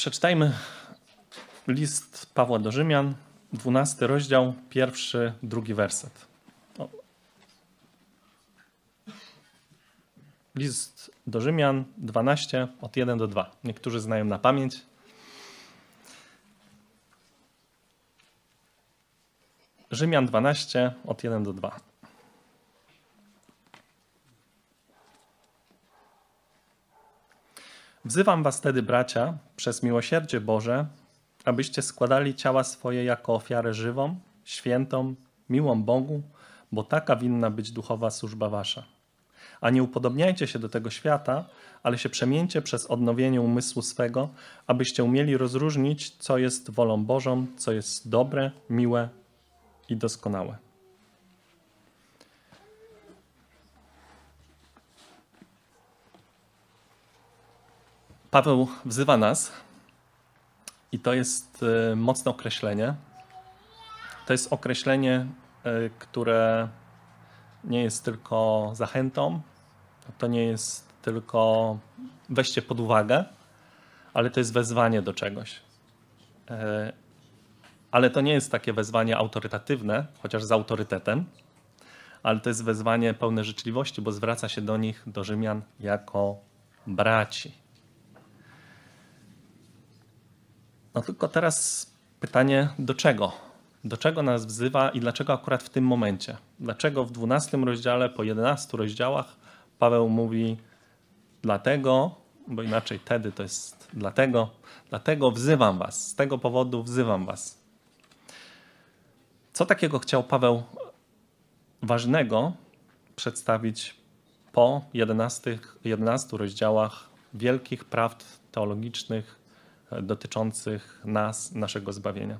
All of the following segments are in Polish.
Przeczytajmy list Pawła do Rzymian, 12 rozdział, pierwszy, drugi werset. O. List do Rzymian 12, od 1 do 2. Niektórzy znają na pamięć. Rzymian 12, od 1 do 2. Wzywam was tedy, bracia, przez miłosierdzie Boże, abyście składali ciała swoje jako ofiarę żywą, świętą, miłą Bogu, bo taka winna być duchowa służba wasza. A nie upodobniajcie się do tego świata, ale się przemieńcie przez odnowienie umysłu swego, abyście umieli rozróżnić, co jest wolą Bożą, co jest dobre, miłe i doskonałe. Paweł wzywa nas, i to jest e, mocne określenie. To jest określenie, e, które nie jest tylko zachętą, to nie jest tylko weźcie pod uwagę, ale to jest wezwanie do czegoś. E, ale to nie jest takie wezwanie autorytatywne, chociaż z autorytetem, ale to jest wezwanie pełne życzliwości, bo zwraca się do nich, do Rzymian, jako braci. No tylko teraz pytanie, do czego? Do czego nas wzywa i dlaczego akurat w tym momencie? Dlaczego w 12 rozdziale, po 11 rozdziałach Paweł mówi dlatego, bo inaczej wtedy to jest dlatego, dlatego wzywam was, z tego powodu wzywam was. Co takiego chciał Paweł ważnego przedstawić po 11, 11 rozdziałach wielkich prawd teologicznych, dotyczących nas, naszego zbawienia.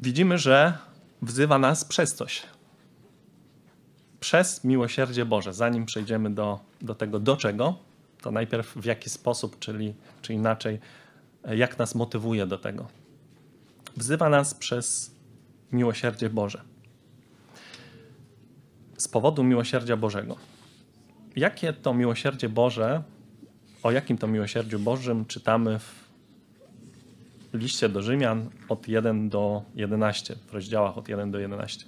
Widzimy, że wzywa nas przez coś. Przez miłosierdzie Boże. Zanim przejdziemy do, do tego, do czego, to najpierw w jaki sposób, czyli czy inaczej, jak nas motywuje do tego. Wzywa nas przez miłosierdzie Boże. Z powodu miłosierdzia Bożego jakie to miłosierdzie Boże, o jakim to miłosierdziu Bożym czytamy w liście do Rzymian od 1 do 11, w rozdziałach od 1 do 11.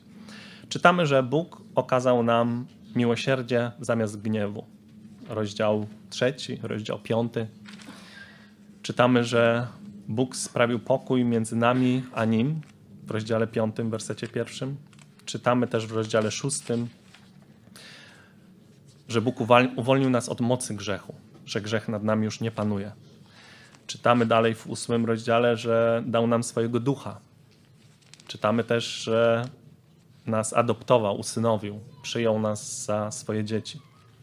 Czytamy, że Bóg okazał nam miłosierdzie zamiast gniewu. Rozdział 3, rozdział 5. Czytamy, że Bóg sprawił pokój między nami a Nim w rozdziale 5, wersecie 1. Czytamy też w rozdziale 6, że Bóg uwolnił nas od mocy grzechu, że grzech nad nami już nie panuje. Czytamy dalej w ósmym rozdziale, że dał nam swojego ducha. Czytamy też, że nas adoptował, usynowił, przyjął nas za swoje dzieci.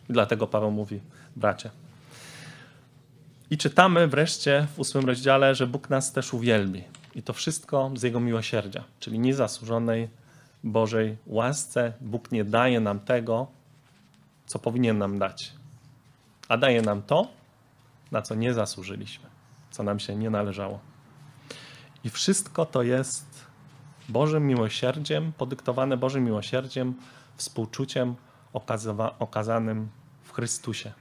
I dlatego Paweł mówi, bracie. I czytamy wreszcie w ósmym rozdziale, że Bóg nas też uwielbi. I to wszystko z Jego miłosierdzia, czyli niezasłużonej Bożej łasce. Bóg nie daje nam tego, co powinien nam dać, a daje nam to, na co nie zasłużyliśmy, co nam się nie należało. I wszystko to jest Bożym miłosierdziem, podyktowane Bożym miłosierdziem, współczuciem okazanym w Chrystusie.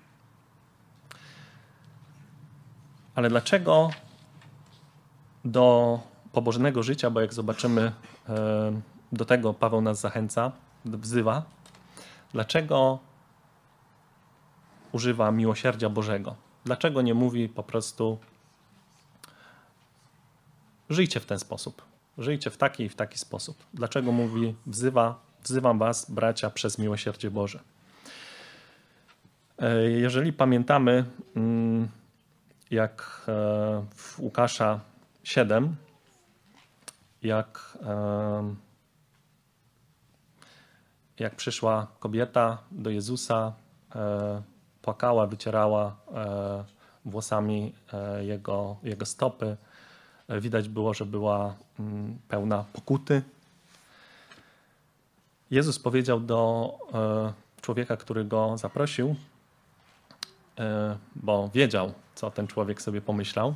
Ale dlaczego do pobożnego życia, bo jak zobaczymy, e, do tego Paweł nas zachęca, wzywa, dlaczego używa miłosierdzia Bożego? Dlaczego nie mówi po prostu żyjcie w ten sposób? Żyjcie w taki i w taki sposób. Dlaczego mówi wzywa, wzywam was, bracia, przez miłosierdzie Boże? E, jeżeli pamiętamy, mm, jak e, w Łukasza 7, jak, e, jak przyszła kobieta do Jezusa, płakała, wycierała e, włosami e, jego, jego stopy. E, widać było, że była mm, pełna pokuty. Jezus powiedział do człowieka, który go zaprosił, bo wiedział, co ten człowiek sobie pomyślał.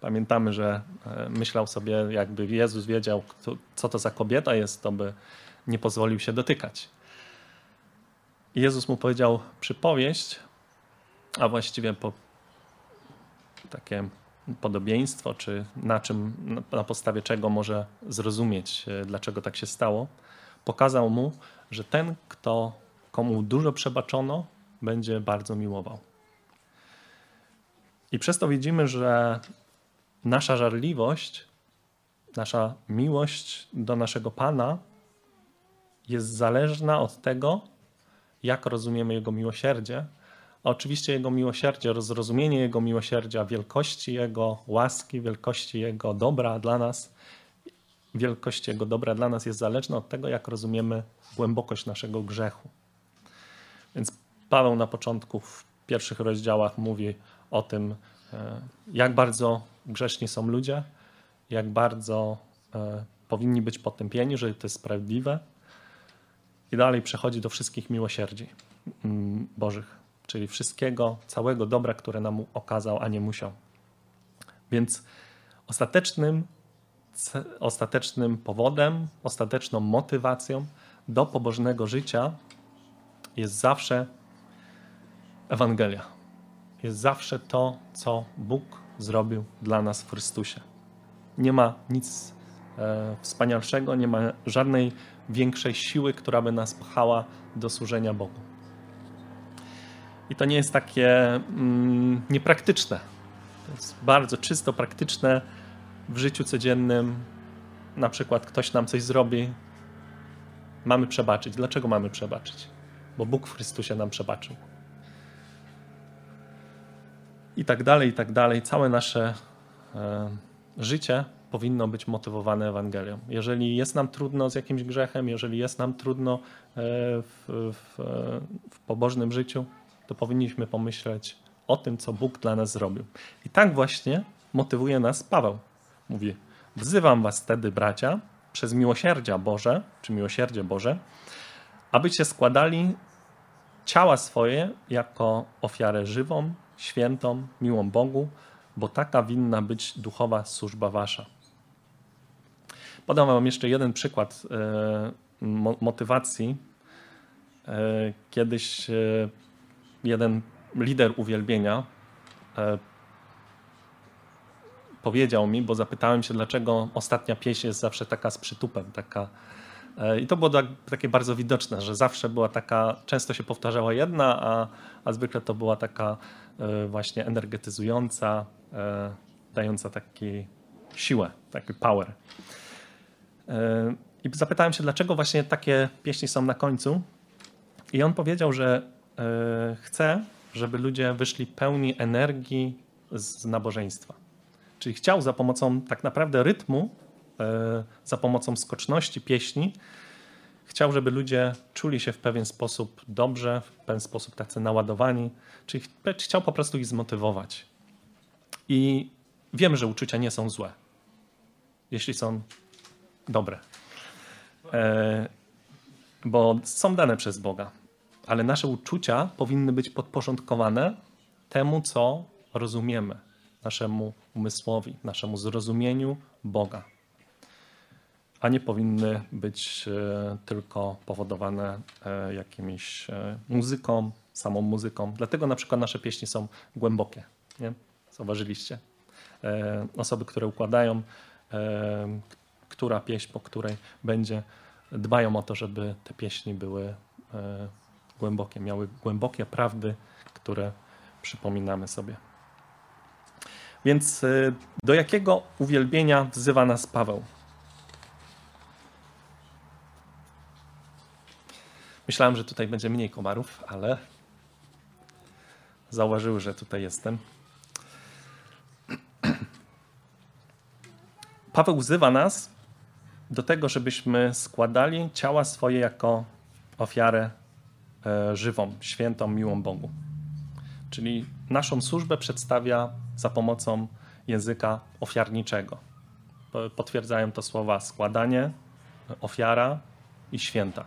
Pamiętamy, że myślał sobie, jakby Jezus wiedział, co to za kobieta jest, to by nie pozwolił się dotykać. Jezus mu powiedział przypowieść a właściwie po takie podobieństwo, czy na czym, na podstawie czego może zrozumieć, e, dlaczego tak się stało, pokazał mu, że ten, kto, komu dużo przebaczono, będzie bardzo miłował. I przez to widzimy, że nasza żarliwość, nasza miłość do naszego Pana jest zależna od tego, jak rozumiemy Jego miłosierdzie. Oczywiście Jego miłosierdzie, rozrozumienie Jego miłosierdzia, wielkości Jego łaski, wielkości Jego dobra dla nas, wielkości Jego dobra dla nas jest zależna od tego, jak rozumiemy głębokość naszego grzechu. Więc Paweł na początku w pierwszych rozdziałach mówi o tym, e, jak bardzo grzeszni są ludzie, jak bardzo e, powinni być potępieni, że to jest sprawiedliwe. I dalej przechodzi do wszystkich miłosierdzi mm, Bożych, czyli wszystkiego, całego dobra, które nam okazał, a nie musiał. Więc ostatecznym, ostatecznym powodem, ostateczną motywacją do pobożnego życia jest zawsze Ewangelia. Jest zawsze to, co Bóg zrobił dla nas w Chrystusie. Nie ma nic e, wspanialszego, nie ma żadnej większej siły, która by nas pchała do służenia Bogu. I to nie jest takie mm, niepraktyczne. To jest bardzo czysto praktyczne w życiu codziennym. Na przykład ktoś nam coś zrobi, mamy przebaczyć. Dlaczego mamy przebaczyć? Bo Bóg w Chrystusie nam przebaczył i tak dalej, i tak dalej. Całe nasze e, życie powinno być motywowane Ewangelią. Jeżeli jest nam trudno z jakimś grzechem, jeżeli jest nam trudno e, w, w, w pobożnym życiu, to powinniśmy pomyśleć o tym, co Bóg dla nas zrobił. I tak właśnie motywuje nas Paweł. Mówi: Wzywam was wtedy, bracia, przez miłosierdzia Boże, czy miłosierdzie Boże, abyście składali ciała swoje jako ofiarę żywą, świętą, miłą Bogu, bo taka winna być duchowa służba wasza. Podam wam jeszcze jeden przykład e, motywacji. E, kiedyś e, jeden lider uwielbienia powiedział mi, bo zapytałem się, dlaczego ostatnia pieśń jest zawsze taka z przytupem, taka i to było tak, takie bardzo widoczne, że zawsze była taka, często się powtarzała jedna, a, a zwykle to była taka E, właśnie energetyzująca, e, dająca taki siłę, taki power. E, I zapytałem się, dlaczego właśnie takie pieśni są na końcu. I on powiedział, że chce, żeby ludzie wyszli pełni energii z nabożeństwa. Czyli chciał za pomocą tak naprawdę rytmu, za pomocą skoczności pieśni, Chciał, żeby ludzie czuli się w pewien sposób dobrze, w pewien sposób tacy naładowani, czyli chciał po prostu ich zmotywować. I wiem, że uczucia nie są złe, jeśli są dobre, e, bo są dane przez Boga, ale nasze uczucia powinny być podporządkowane temu, co rozumiemy, naszemu umysłowi, naszemu zrozumieniu Boga a nie powinny być e, tylko powodowane e, jakimiś e, muzyką, samą muzyką. Dlatego na przykład nasze pieśni są głębokie. Nie? Zauważyliście? Osoby, które układają, która pieśń po której będzie, dbają o to, żeby te pieśni były głębokie, miały głębokie prawdy, które przypominamy sobie. Więc do jakiego uwielbienia wzywa nas Paweł? Myślałem, że tutaj będzie mniej komarów, ale zauważyły, że tutaj jestem. Paweł wzywa nas do tego, żebyśmy składali ciała swoje jako ofiarę żywą, świętą, miłą Bogu. Czyli naszą służbę przedstawia za pomocą języka ofiarniczego. Potwierdzają to słowa składanie, ofiara i święta.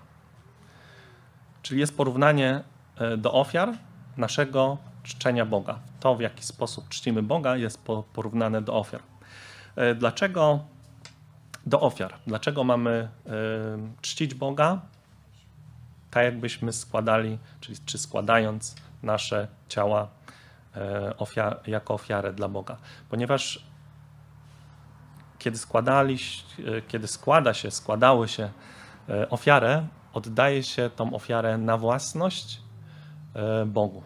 Czyli jest porównanie e, do ofiar naszego czczenia Boga. To, w jaki sposób czcimy Boga, jest porównane do ofiar. E, dlaczego do ofiar? Dlaczego mamy e, czcić Boga tak, jakbyśmy składali, czyli czy składając nasze ciała ofiar jako ofiarę dla Boga, ponieważ kiedy, składali, kiedy składa się, składały się ofiarę, oddaje się tą ofiarę na własność Bogu.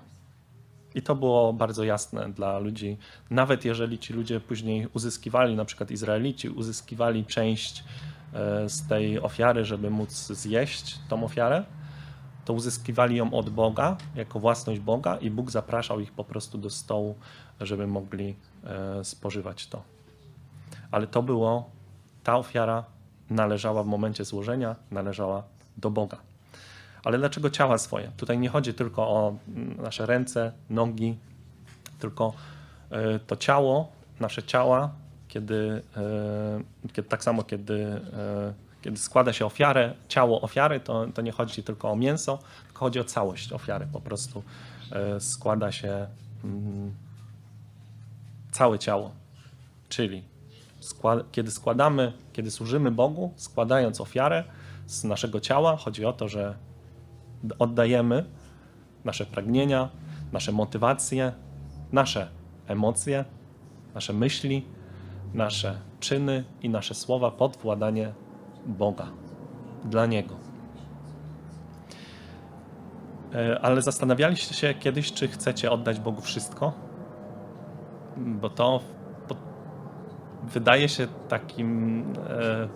I to było bardzo jasne dla ludzi. Nawet jeżeli ci ludzie później uzyskiwali, na przykład Izraelici, uzyskiwali część e, z tej ofiary, żeby móc zjeść tą ofiarę, to uzyskiwali ją od Boga, jako własność Boga, i Bóg zapraszał ich po prostu do stołu, żeby mogli e, spożywać to. Ale to było, ta ofiara należała w momencie złożenia, należała do Boga. Ale dlaczego ciała swoje? Tutaj nie chodzi tylko o mm, nasze ręce, nogi, tylko e, to ciało, nasze ciała, kiedy, e, kiedy tak samo kiedy, kiedy składa się ofiarę, ciało ofiary, to, to nie chodzi tylko o mięso, tylko chodzi o całość ofiary. Po prostu składa się mm, całe ciało. Czyli kiedy składamy, kiedy służymy Bogu, składając ofiarę z naszego ciała, chodzi o to, że oddajemy nasze pragnienia, nasze motywacje, nasze emocje, nasze myśli, nasze czyny i nasze słowa pod władanie Boga, dla Niego. E, ale zastanawialiście się kiedyś, czy chcecie oddać Bogu wszystko? Bo to wydaje się takim e,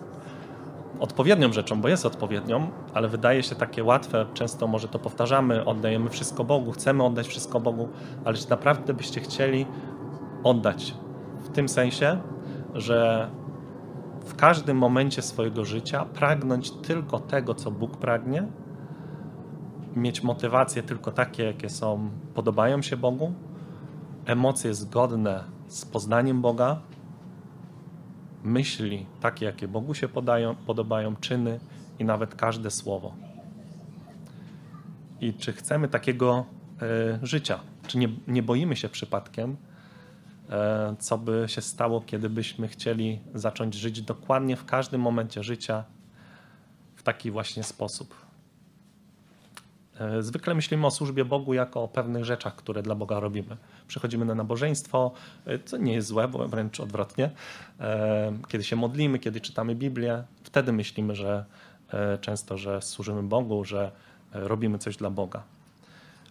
odpowiednią rzeczą, bo jest odpowiednią, ale wydaje się takie łatwe, często może to powtarzamy, oddajemy wszystko Bogu, chcemy oddać wszystko Bogu, ale czy naprawdę byście chcieli oddać w tym sensie, że w każdym momencie swojego życia pragnąć tylko tego, co Bóg pragnie, mieć motywacje tylko takie, jakie są, podobają się Bogu, emocje zgodne z poznaniem Boga, myśli, takie jakie Bogu się podają, podobają, czyny i nawet każde słowo. I czy chcemy takiego y, życia? Czy nie, nie boimy się przypadkiem, co by się stało, kiedy byśmy chcieli zacząć żyć dokładnie w każdym momencie życia w taki właśnie sposób? E, zwykle myślimy o służbie Bogu jako o pewnych rzeczach, które dla Boga robimy. Przychodzimy na nabożeństwo, e, co nie jest złe, bo wręcz odwrotnie. E, kiedy się modlimy, kiedy czytamy Biblię, wtedy myślimy, że często, że służymy Bogu, że robimy coś dla Boga.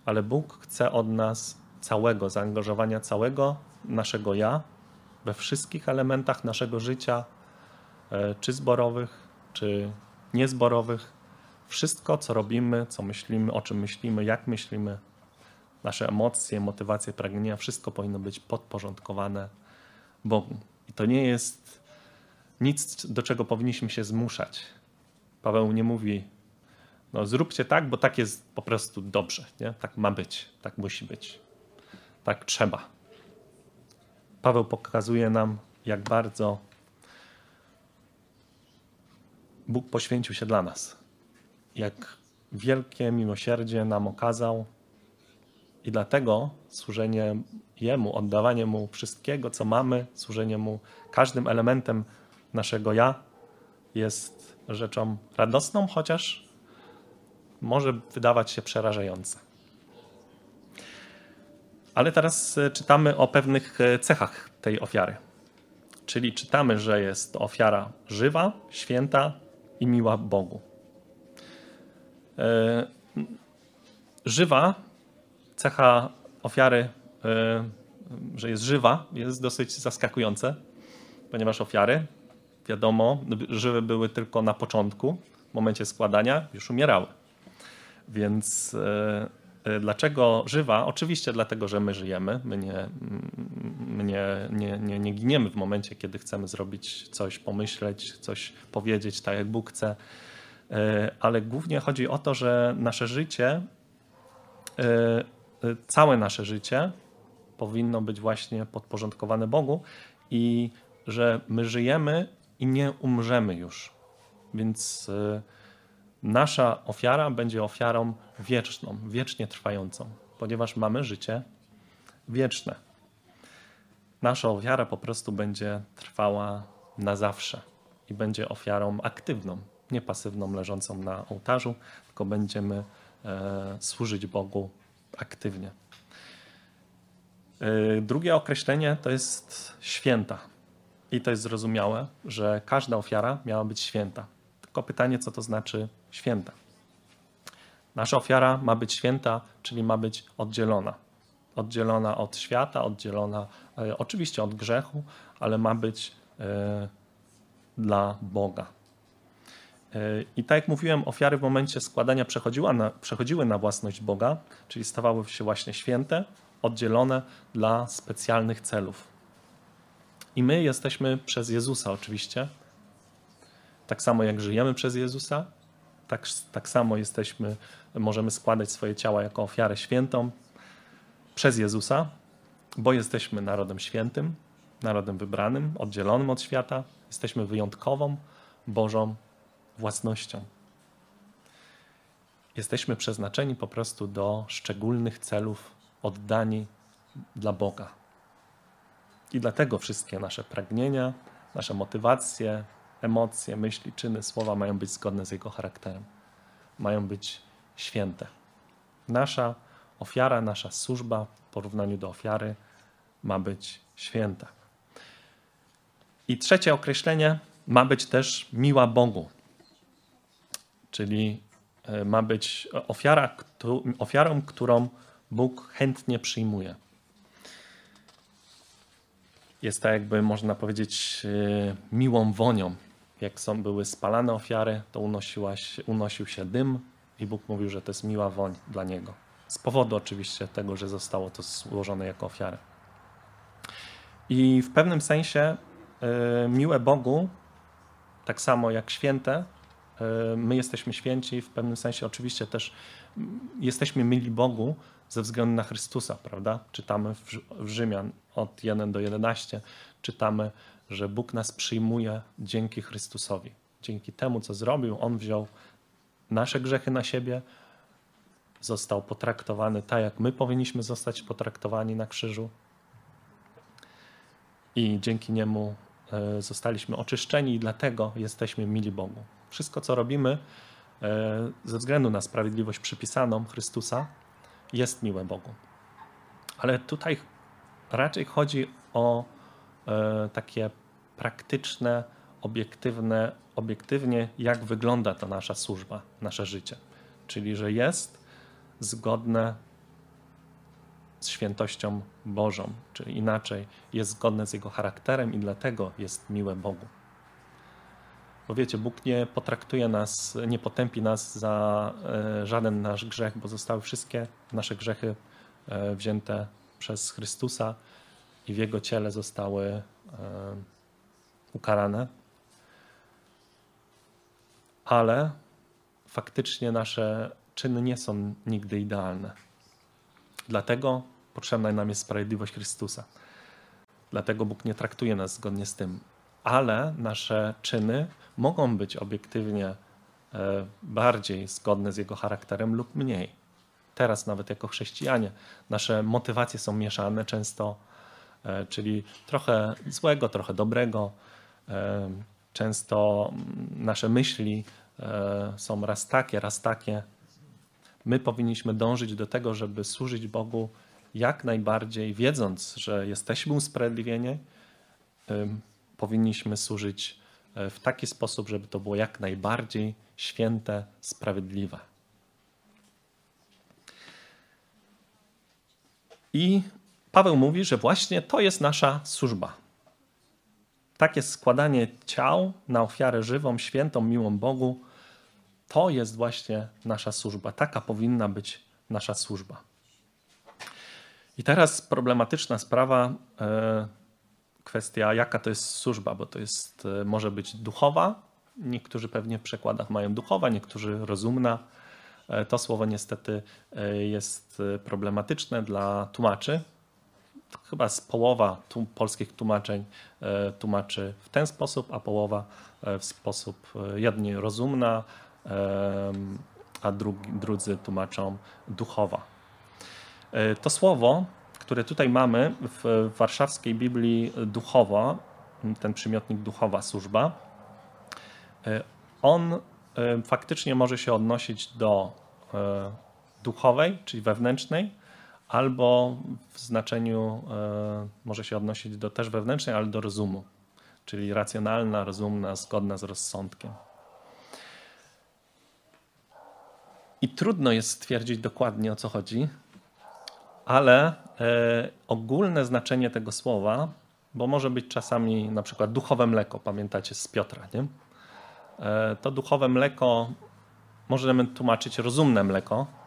Ale Bóg chce od nas całego, zaangażowania całego naszego ja we wszystkich elementach naszego życia, czy zborowych, czy niezborowych wszystko, co robimy, co myślimy, o czym myślimy, jak myślimy, nasze emocje, motywacje, pragnienia, wszystko powinno być podporządkowane Bogu. I to nie jest nic, do czego powinniśmy się zmuszać. Paweł nie mówi, no zróbcie tak, bo tak jest po prostu dobrze, nie? tak ma być, tak musi być, tak trzeba. Paweł pokazuje nam, jak bardzo Bóg poświęcił się dla nas jak wielkie miłosierdzie nam okazał i dlatego służenie Jemu, oddawanie Mu wszystkiego, co mamy, służenie Mu każdym elementem naszego ja jest rzeczą radosną, chociaż może wydawać się przerażające. Ale teraz e, czytamy o pewnych e, cechach tej ofiary. Czyli czytamy, że jest ofiara żywa, święta i miła Bogu. E, żywa, cecha ofiary, że jest żywa, jest dosyć zaskakujące, ponieważ ofiary, wiadomo, żywe były tylko na początku, w momencie składania, już umierały. Więc dlaczego żywa? Oczywiście dlatego, że my żyjemy, my nie, my nie, nie, nie, nie giniemy w momencie, kiedy chcemy zrobić coś, pomyśleć, coś powiedzieć tak, jak Bóg chce E, ale głównie chodzi o to, że nasze życie, e, całe nasze życie powinno być właśnie podporządkowane Bogu i że my żyjemy i nie umrzemy już. Więc nasza ofiara będzie ofiarą wieczną, wiecznie trwającą, ponieważ mamy życie wieczne. Nasza ofiara po prostu będzie trwała na zawsze i będzie ofiarą aktywną, nie pasywną leżącą na ołtarzu, tylko będziemy e, służyć Bogu aktywnie. Y, drugie określenie to jest święta. I to jest zrozumiałe, że każda ofiara miała być święta. Tylko pytanie, co to znaczy święta? Nasza ofiara ma być święta, czyli ma być oddzielona. Oddzielona od świata, oddzielona e, oczywiście od grzechu, ale ma być e, dla Boga. E, I tak jak mówiłem, ofiary w momencie składania na, przechodziły na własność Boga, czyli stawały się właśnie święte, oddzielone dla specjalnych celów. I my jesteśmy przez Jezusa oczywiście, tak samo jak żyjemy przez Jezusa, tak, tak samo jesteśmy, możemy składać swoje ciała jako ofiarę świętą przez Jezusa, bo jesteśmy narodem świętym, narodem wybranym, oddzielonym od świata, jesteśmy wyjątkową, Bożą własnością. Jesteśmy przeznaczeni po prostu do szczególnych celów, oddani dla Boga. I dlatego wszystkie nasze pragnienia, nasze motywacje, emocje, myśli, czyny, słowa mają być zgodne z Jego charakterem. Mają być święte. Nasza ofiara, nasza służba w porównaniu do ofiary ma być święta. I trzecie określenie ma być też miła Bogu. Czyli e, ma być ofiara, ofiarą, którą Bóg chętnie przyjmuje. Jest tak, jakby można powiedzieć, e, miłą wonią. Jak są, były spalane ofiary, to unosił się dym, i Bóg mówił, że to jest miła woń dla niego. Z powodu oczywiście tego, że zostało to złożone jako ofiarę. I w pewnym sensie y, miłe Bogu, tak samo jak święte, y, my jesteśmy święci, w pewnym sensie oczywiście też jesteśmy mili Bogu ze względu na Chrystusa, prawda? Czytamy w, w Rzymian od 1 do 11, czytamy, że Bóg nas przyjmuje dzięki Chrystusowi. Dzięki temu, co zrobił, On wziął nasze grzechy na siebie, został potraktowany tak, jak my powinniśmy zostać potraktowani na krzyżu. I dzięki niemu e, zostaliśmy oczyszczeni i dlatego jesteśmy mili Bogu. Wszystko, co robimy e, ze względu na sprawiedliwość przypisaną Chrystusa, jest miłe Bogu. Ale tutaj raczej chodzi o e, takie praktyczne, obiektywne, obiektywnie, jak wygląda ta nasza służba, nasze życie. Czyli, że jest zgodne z świętością Bożą, czyli inaczej jest zgodne z Jego charakterem i dlatego jest miłe Bogu. Bo wiecie, Bóg nie potraktuje nas, nie potępi nas za e, żaden nasz grzech, bo zostały wszystkie nasze grzechy e, wzięte przez Chrystusa i w Jego ciele zostały e, ukarane ale faktycznie nasze czyny nie są nigdy idealne. Dlatego potrzebna nam jest sprawiedliwość Chrystusa. Dlatego Bóg nie traktuje nas zgodnie z tym. Ale nasze czyny mogą być obiektywnie e, bardziej zgodne z Jego charakterem lub mniej. Teraz, nawet jako chrześcijanie, nasze motywacje są mieszane często, e, czyli trochę złego, trochę dobrego. Często nasze myśli E, są raz takie, raz takie. My powinniśmy dążyć do tego, żeby służyć Bogu jak najbardziej, wiedząc, że jesteśmy usprawiedliwieni, powinniśmy służyć e, w taki sposób, żeby to było jak najbardziej święte, sprawiedliwe. I Paweł mówi, że właśnie to jest nasza służba. Takie składanie ciał na ofiarę żywą, świętą, miłą Bogu to jest właśnie nasza służba. Taka powinna być nasza służba. I teraz problematyczna sprawa, e, kwestia jaka to jest służba, bo to jest, e, może być duchowa, niektórzy pewnie w przekładach mają duchowa, niektórzy rozumna. E, to słowo niestety jest problematyczne dla tłumaczy. Chyba z połowa polskich tłumaczeń tłumaczy w ten sposób, a połowa w sposób jednie rozumna, a drugi, drudzy tłumaczą duchowa. E, to słowo, które tutaj mamy w warszawskiej Biblii duchowa, ten przymiotnik duchowa służba, e, on e, faktycznie może się odnosić do duchowej, czyli wewnętrznej, albo w znaczeniu może się odnosić do też wewnętrznej, ale do rozumu, czyli racjonalna, rozumna, zgodna z rozsądkiem. I trudno jest stwierdzić dokładnie o co chodzi, ale e, ogólne znaczenie tego słowa, bo może być czasami na przykład duchowe mleko, pamiętacie z Piotra, nie? E, to duchowe mleko możemy tłumaczyć rozumne mleko,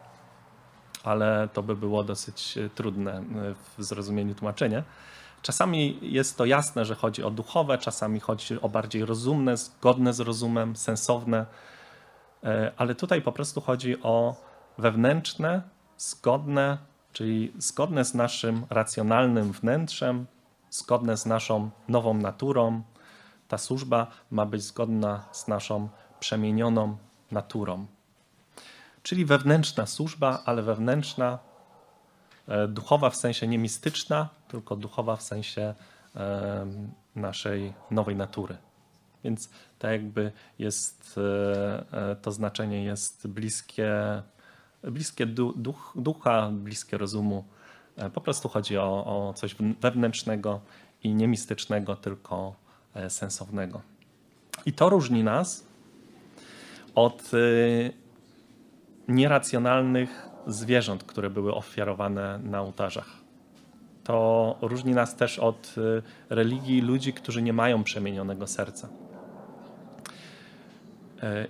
ale to by było dosyć trudne e, w zrozumieniu tłumaczenia. Czasami jest to jasne, że chodzi o duchowe, czasami chodzi o bardziej rozumne, zgodne z rozumem, sensowne, e, ale tutaj po prostu chodzi o wewnętrzne, zgodne, czyli zgodne z naszym racjonalnym wnętrzem, zgodne z naszą nową naturą. Ta służba ma być zgodna z naszą przemienioną naturą. Czyli wewnętrzna służba, ale wewnętrzna, e, duchowa w sensie nie mistyczna, tylko duchowa w sensie naszej nowej natury. Więc tak jakby jest, e, e, to znaczenie jest bliskie, bliskie duch, ducha, bliskie rozumu. E, po prostu chodzi o, o coś wewnętrznego i nie mistycznego, tylko sensownego. I to różni nas od nieracjonalnych zwierząt, które były ofiarowane na ołtarzach to różni nas też od y, religii ludzi, którzy nie mają przemienionego serca. E,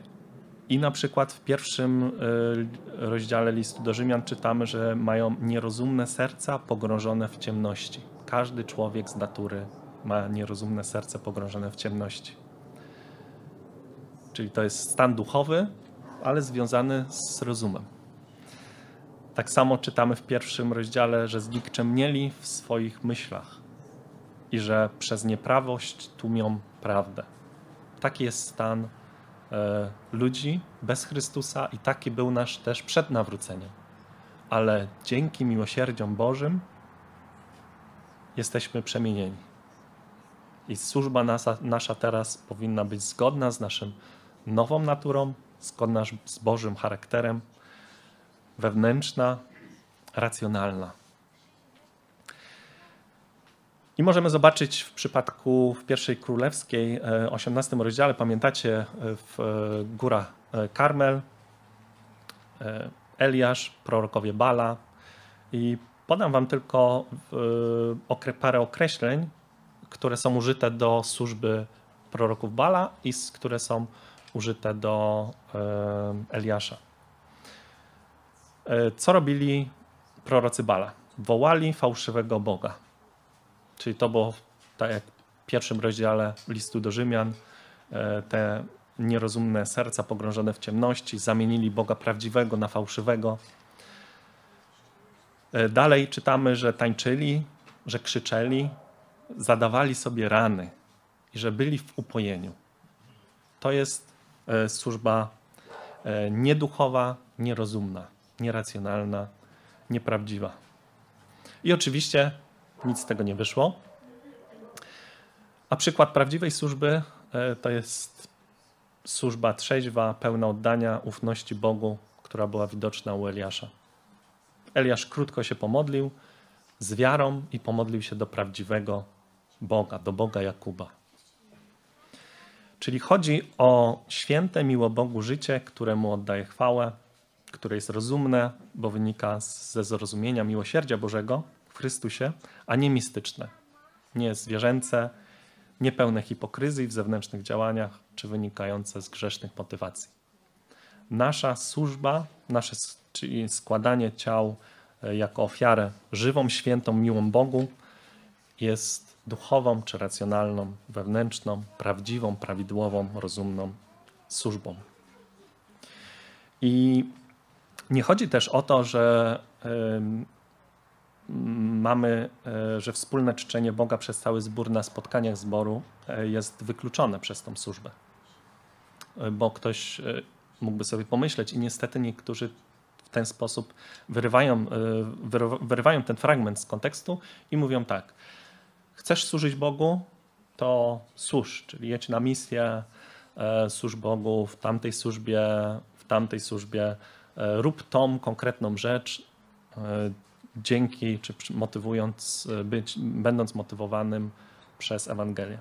I na przykład w pierwszym y, rozdziale listu do Rzymian czytamy, że mają nierozumne serca pogrążone w ciemności. Każdy człowiek z natury ma nierozumne serce pogrążone w ciemności. Czyli to jest stan duchowy, ale związany z rozumem. Tak samo czytamy w pierwszym rozdziale, że znikczemnieli w swoich myślach i że przez nieprawość tłumią prawdę. Taki jest stan e, ludzi bez Chrystusa i taki był nasz też przed nawróceniem. Ale dzięki miłosierdziom Bożym jesteśmy przemienieni. I służba nasza, nasza teraz powinna być zgodna z naszą nową naturą, zgodna z Bożym charakterem, wewnętrzna, racjonalna. I możemy zobaczyć w przypadku w pierwszej królewskiej, 18 e, rozdziale, pamiętacie, e, w e, góra Karmel, Eliasz, prorokowie Bala. I podam wam tylko parę określeń, które są użyte do służby proroków Bala i które są użyte do Eliasza. E, co robili prorocy Bala? Wołali fałszywego Boga. Czyli to było tak jak w pierwszym rozdziale listu do Rzymian, e, te nierozumne serca pogrążone w ciemności zamienili Boga prawdziwego na fałszywego. E, dalej czytamy, że tańczyli, że krzyczeli, zadawali sobie rany i że byli w upojeniu. To jest służba nieduchowa, nierozumna nieracjonalna, nieprawdziwa. I oczywiście nic z tego nie wyszło. A przykład prawdziwej służby e, to jest służba trzeźwa, pełna oddania, ufności Bogu, która była widoczna u Eliasza. Eliasz krótko się pomodlił z wiarą i pomodlił się do prawdziwego Boga, do Boga Jakuba. Czyli chodzi o święte, miło Bogu życie, któremu oddaje chwałę, które jest rozumne, bo wynika ze zrozumienia miłosierdzia Bożego w Chrystusie, a nie mistyczne, nie zwierzęce, niepełne hipokryzji w zewnętrznych działaniach, czy wynikające z grzesznych motywacji. Nasza służba, nasze czyli składanie ciał e, jako ofiarę żywą, świętą, miłą Bogu jest duchową czy racjonalną, wewnętrzną, prawdziwą, prawidłową, rozumną służbą. I nie chodzi też o to, że mamy, e, że wspólne czczenie Boga przez cały zbór na spotkaniach zboru e, jest wykluczone przez tą służbę. E, bo ktoś mógłby sobie pomyśleć i niestety niektórzy w ten sposób wyrywają, wyrywają ten fragment z kontekstu i mówią tak, chcesz służyć Bogu, to służ, czyli jedź na misję, służ Bogu w tamtej służbie, w tamtej służbie, E, rób tą konkretną rzecz, e, dzięki, czy motywując, być, będąc motywowanym przez Ewangelię.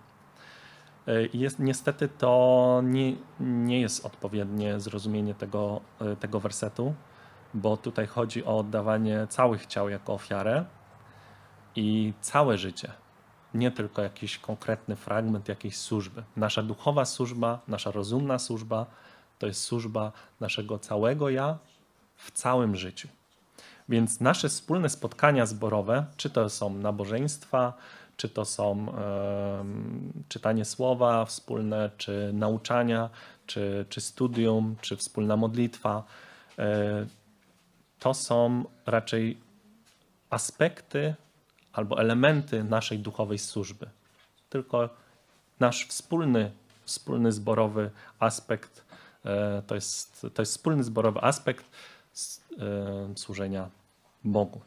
Jest, niestety to nie, nie jest odpowiednie zrozumienie tego, tego wersetu, bo tutaj chodzi o oddawanie całych ciał jako ofiarę i całe życie, nie tylko jakiś konkretny fragment jakiejś służby. Nasza duchowa służba, nasza rozumna służba to jest służba naszego całego ja w całym życiu. Więc nasze wspólne spotkania zborowe, czy to są nabożeństwa, czy to są czytanie słowa wspólne, czy nauczania, czy, czy studium, czy wspólna modlitwa, e, to są raczej aspekty albo elementy naszej duchowej służby. Tylko nasz wspólny, wspólny zborowy aspekt e, to jest, to jest wspólny zborowy aspekt e, służenia Bogu.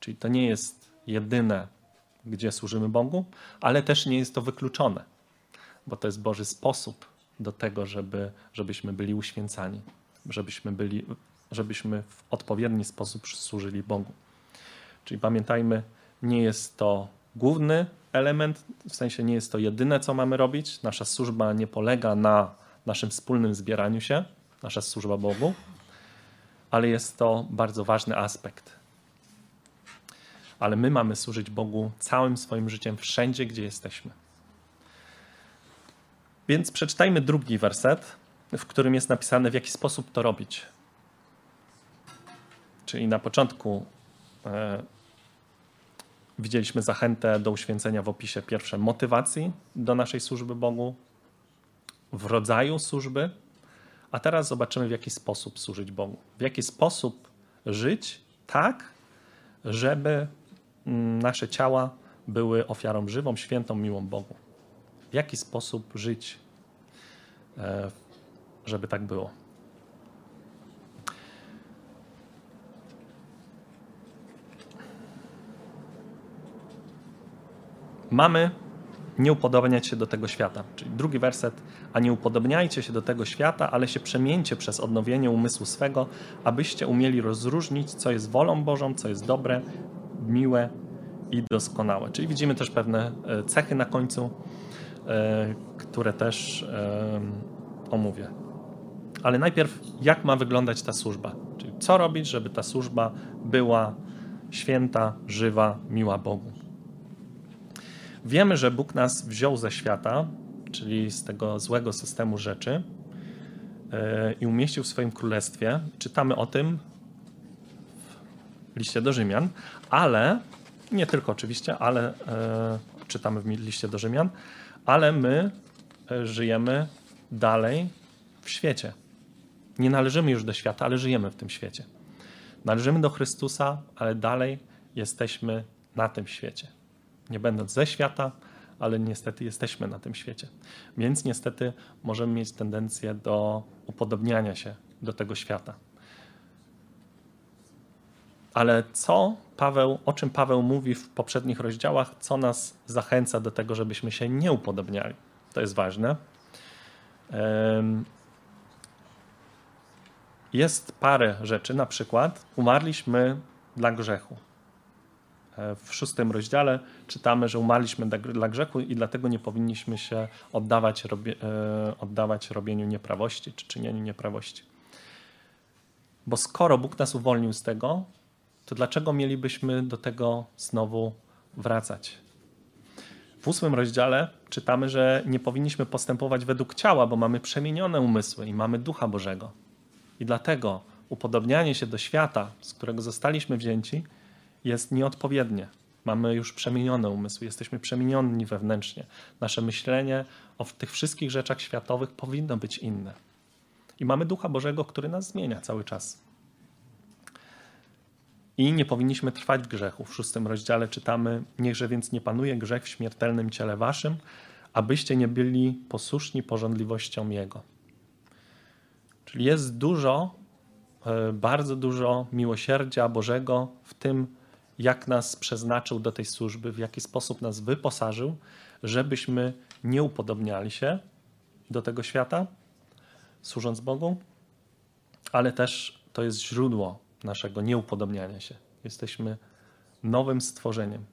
Czyli to nie jest jedyne, gdzie służymy Bogu, ale też nie jest to wykluczone, bo to jest Boży sposób do tego, żeby, żebyśmy byli uświęcani, żebyśmy, byli, żebyśmy w odpowiedni sposób służyli Bogu. Czyli pamiętajmy, nie jest to główny element, w sensie nie jest to jedyne, co mamy robić. Nasza służba nie polega na naszym wspólnym zbieraniu się, nasza służba Bogu, ale jest to bardzo ważny aspekt. Ale my mamy służyć Bogu całym swoim życiem, wszędzie, gdzie jesteśmy. Więc przeczytajmy drugi werset, w którym jest napisane, w jaki sposób to robić. Czyli na początku e, Widzieliśmy zachętę do uświęcenia w opisie pierwsze motywacji do naszej służby Bogu, w rodzaju służby, a teraz zobaczymy, w jaki sposób służyć Bogu. W jaki sposób żyć tak, żeby mm, nasze ciała były ofiarą żywą, świętą, miłą Bogu. W jaki sposób żyć, e, żeby tak było. Mamy nie upodobniać się do tego świata. Czyli drugi werset, a nie upodobniajcie się do tego świata, ale się przemieńcie przez odnowienie umysłu swego, abyście umieli rozróżnić, co jest wolą Bożą, co jest dobre, miłe i doskonałe. Czyli widzimy też pewne e, cechy na końcu, e, które też omówię. Ale najpierw, jak ma wyglądać ta służba? Czyli co robić, żeby ta służba była święta, żywa, miła Bogu. Wiemy, że Bóg nas wziął ze świata, czyli z tego złego systemu rzeczy e, i umieścił w swoim królestwie. Czytamy o tym w liście do Rzymian, ale nie tylko oczywiście, ale e, czytamy w liście do Rzymian, ale my e, żyjemy dalej w świecie. Nie należymy już do świata, ale żyjemy w tym świecie. Należymy do Chrystusa, ale dalej jesteśmy na tym świecie nie będąc ze świata, ale niestety jesteśmy na tym świecie. Więc niestety możemy mieć tendencję do upodobniania się do tego świata. Ale co Paweł, o czym Paweł mówi w poprzednich rozdziałach, co nas zachęca do tego, żebyśmy się nie upodobniali? To jest ważne. Jest parę rzeczy, na przykład umarliśmy dla grzechu. E, w szóstym rozdziale czytamy, że umarliśmy dla grzechu i dlatego nie powinniśmy się oddawać, robie, oddawać robieniu nieprawości czy czynieniu nieprawości. Bo skoro Bóg nas uwolnił z tego, to dlaczego mielibyśmy do tego znowu wracać? W ósmym rozdziale czytamy, że nie powinniśmy postępować według ciała, bo mamy przemienione umysły i mamy Ducha Bożego. I dlatego upodobnianie się do świata, z którego zostaliśmy wzięci, jest nieodpowiednie. Mamy już przemienione umysły, jesteśmy przemienioni wewnętrznie. Nasze myślenie o tych wszystkich rzeczach światowych powinno być inne. I mamy Ducha Bożego, który nas zmienia cały czas. I nie powinniśmy trwać w grzechu. W szóstym rozdziale czytamy: Niechże więc nie panuje grzech w śmiertelnym ciele waszym, abyście nie byli posłuszni porządliwościom Jego. Czyli jest dużo, e, bardzo dużo miłosierdzia Bożego w tym, jak nas przeznaczył do tej służby, w jaki sposób nas wyposażył, żebyśmy nie upodobniali się do tego świata, służąc Bogu, ale też to jest źródło naszego nieupodobniania się. Jesteśmy nowym stworzeniem.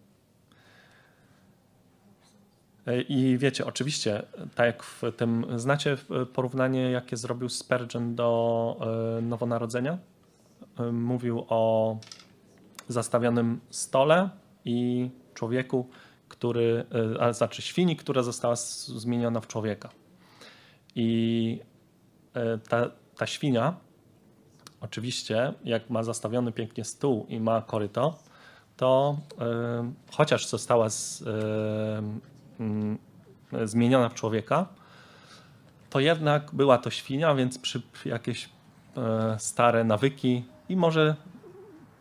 E, I wiecie, oczywiście, tak jak w tym, znacie porównanie, jakie zrobił Spurgeon do e, nowonarodzenia? E, mówił o zastawionym stole i człowieku, który, a znaczy świni, która została zmieniona w człowieka. I ta, ta świnia, oczywiście, jak ma zastawiony pięknie stół i ma koryto, to chociaż została z, Mm, zmieniona w człowieka, to jednak była to świnia, więc przy jakieś e, stare nawyki i może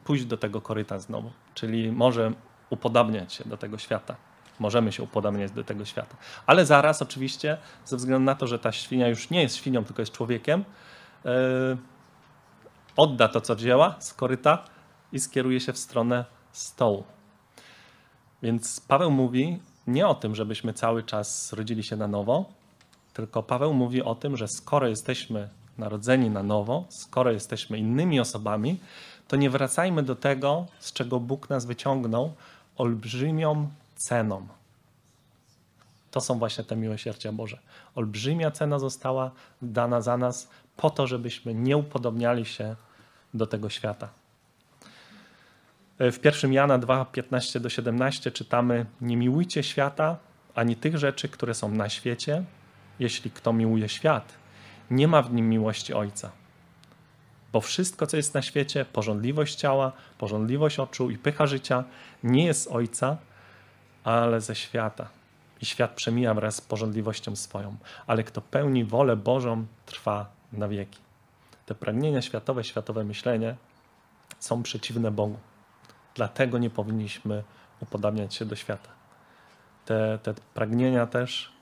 pójść do tego koryta znowu, czyli może upodabniać się do tego świata. Możemy się upodabniać do tego świata. Ale zaraz oczywiście, ze względu na to, że ta świnia już nie jest świnią, tylko jest człowiekiem, yy, odda to, co wzięła z koryta i skieruje się w stronę stołu. Więc Paweł mówi, nie o tym, żebyśmy cały czas rodzili się na nowo, tylko Paweł mówi o tym, że skoro jesteśmy narodzeni na nowo, skoro jesteśmy innymi osobami, to nie wracajmy do tego, z czego Bóg nas wyciągnął olbrzymią ceną. To są właśnie te miłosierdzia Boże. Olbrzymia cena została dana za nas po to, żebyśmy nie upodobniali się do tego świata. W 1 Jana 2, 15 do 17 czytamy: Nie miłujcie świata, ani tych rzeczy, które są na świecie. Jeśli kto miłuje świat, nie ma w nim miłości Ojca. Bo wszystko, co jest na świecie, porządliwość ciała, porządliwość oczu i pycha życia, nie jest z Ojca, ale ze świata. I świat przemija wraz z porządliwością swoją, ale kto pełni wolę Bożą, trwa na wieki. Te pragnienia światowe, światowe myślenie są przeciwne Bogu. Dlatego nie powinniśmy upodabniać się do świata. Te, te pragnienia też,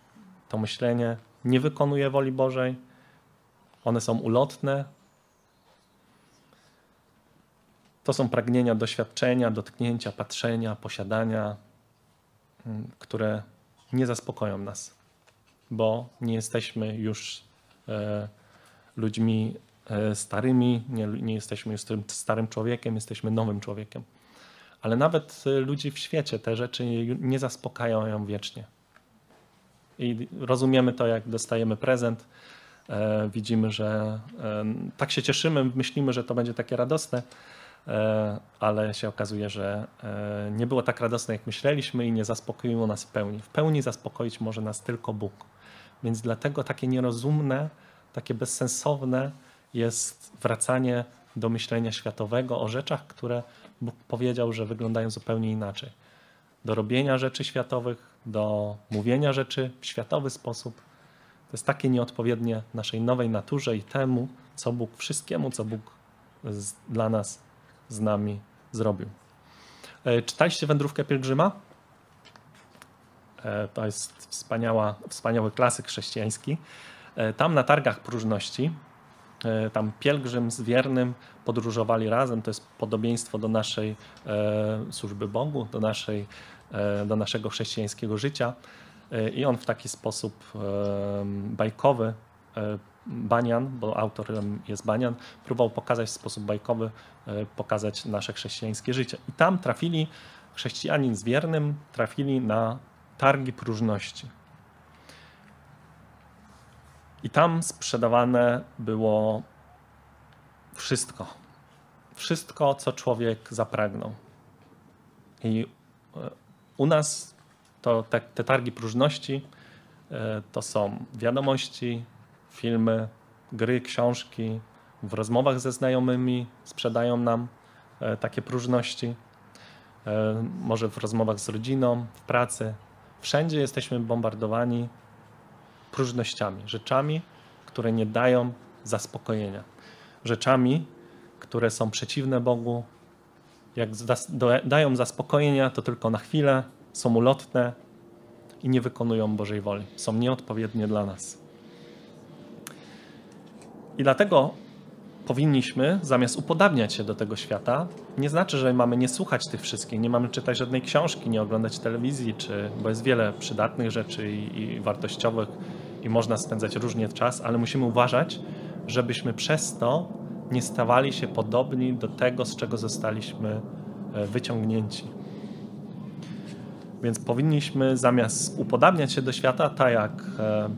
to myślenie nie wykonuje woli Bożej. One są ulotne. To są pragnienia doświadczenia, dotknięcia, patrzenia, posiadania, mm, które nie zaspokoją nas, bo nie jesteśmy już e, ludźmi e, starymi, nie, nie jesteśmy już starym człowiekiem, jesteśmy nowym człowiekiem ale nawet y, ludzi w świecie te rzeczy nie zaspokajają wiecznie. I rozumiemy to, jak dostajemy prezent, e, widzimy, że e, tak się cieszymy, myślimy, że to będzie takie radosne, e, ale się okazuje, że e, nie było tak radosne, jak myśleliśmy i nie zaspokoiło nas w pełni. W pełni zaspokoić może nas tylko Bóg. Więc dlatego takie nierozumne, takie bezsensowne jest wracanie do myślenia światowego o rzeczach, które Bóg powiedział, że wyglądają zupełnie inaczej. Do robienia rzeczy światowych, do mówienia rzeczy w światowy sposób. To jest takie nieodpowiednie naszej nowej naturze i temu, co Bóg, wszystkiemu, co Bóg dla nas, z nami zrobił. E, czytaliście Wędrówkę Pielgrzyma? E, to jest wspaniała, wspaniały klasyk chrześcijański. E, tam na targach próżności tam pielgrzym z wiernym podróżowali razem. To jest podobieństwo do naszej służby Bogu, do, naszej, do naszego chrześcijańskiego życia. I on w taki sposób bajkowy, Banian, bo autorem jest Banian, próbował pokazać w sposób bajkowy, pokazać nasze chrześcijańskie życie. I tam trafili, chrześcijanin z wiernym trafili na targi próżności. I tam sprzedawane było wszystko. Wszystko, co człowiek zapragnął. I e, u nas to te, te targi próżności e, to są wiadomości, filmy, gry, książki. W rozmowach ze znajomymi sprzedają nam e, takie próżności. Może w rozmowach z rodziną, w pracy. Wszędzie jesteśmy bombardowani próżnościami, rzeczami, które nie dają zaspokojenia, rzeczami, które są przeciwne Bogu. Jak dają zaspokojenia, to tylko na chwilę, są ulotne i nie wykonują Bożej woli, są nieodpowiednie dla nas. I dlatego powinniśmy, zamiast upodabniać się do tego świata, nie znaczy, że mamy nie słuchać tych wszystkich, nie mamy czytać żadnej książki, nie oglądać telewizji, czy, bo jest wiele przydatnych rzeczy i, i wartościowych i można spędzać różnie czas, ale musimy uważać, żebyśmy przez to nie stawali się podobni do tego, z czego zostaliśmy e, wyciągnięci. Więc powinniśmy zamiast upodabniać się do świata, tak jak e,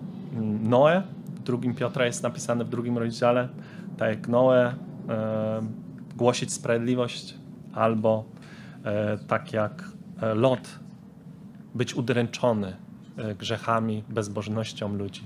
Noe, drugim Piotra jest napisane w drugim rozdziale, tak jak Noe, głosić sprawiedliwość, albo tak jak Lot, być udręczony grzechami, bezbożnością ludzi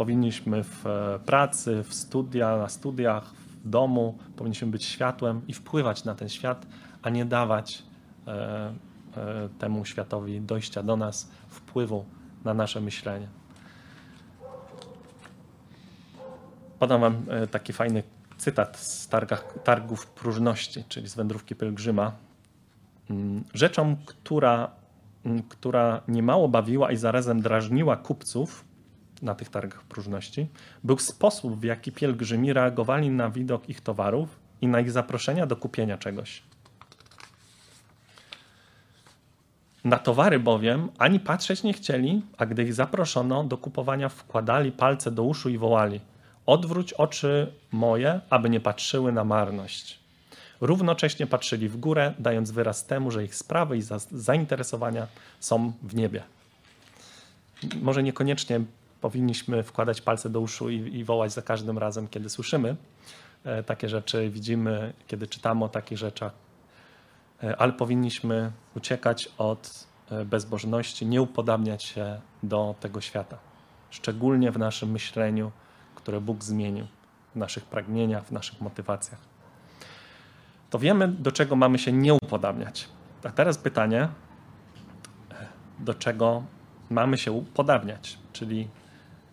powinniśmy w e, pracy, w studia, na studiach, w domu, powinniśmy być światłem i wpływać na ten świat, a nie dawać e, e, temu światowi dojścia do nas, wpływu na nasze myślenie. Podam Wam taki fajny cytat z targów próżności, czyli z wędrówki pielgrzyma. Mm, rzeczą, która, mm, która niemało bawiła i zarazem drażniła kupców, na tych targach próżności, był sposób, w jaki pielgrzymi reagowali na widok ich towarów i na ich zaproszenia do kupienia czegoś. Na towary bowiem ani patrzeć nie chcieli, a gdy ich zaproszono do kupowania, wkładali palce do uszu i wołali: Odwróć oczy moje, aby nie patrzyły na marność. Równocześnie patrzyli w górę, dając wyraz temu, że ich sprawy i zainteresowania są w niebie. Może niekoniecznie powinniśmy wkładać palce do uszu i, i wołać za każdym razem, kiedy słyszymy e, takie rzeczy, widzimy, kiedy czytamy o takich rzeczach, e, ale powinniśmy uciekać od e, bezbożności, nie upodabniać się do tego świata, szczególnie w naszym myśleniu, które Bóg zmienił, w naszych pragnieniach, w naszych motywacjach. To wiemy, do czego mamy się nie upodabniać. A teraz pytanie, do czego mamy się upodabniać, czyli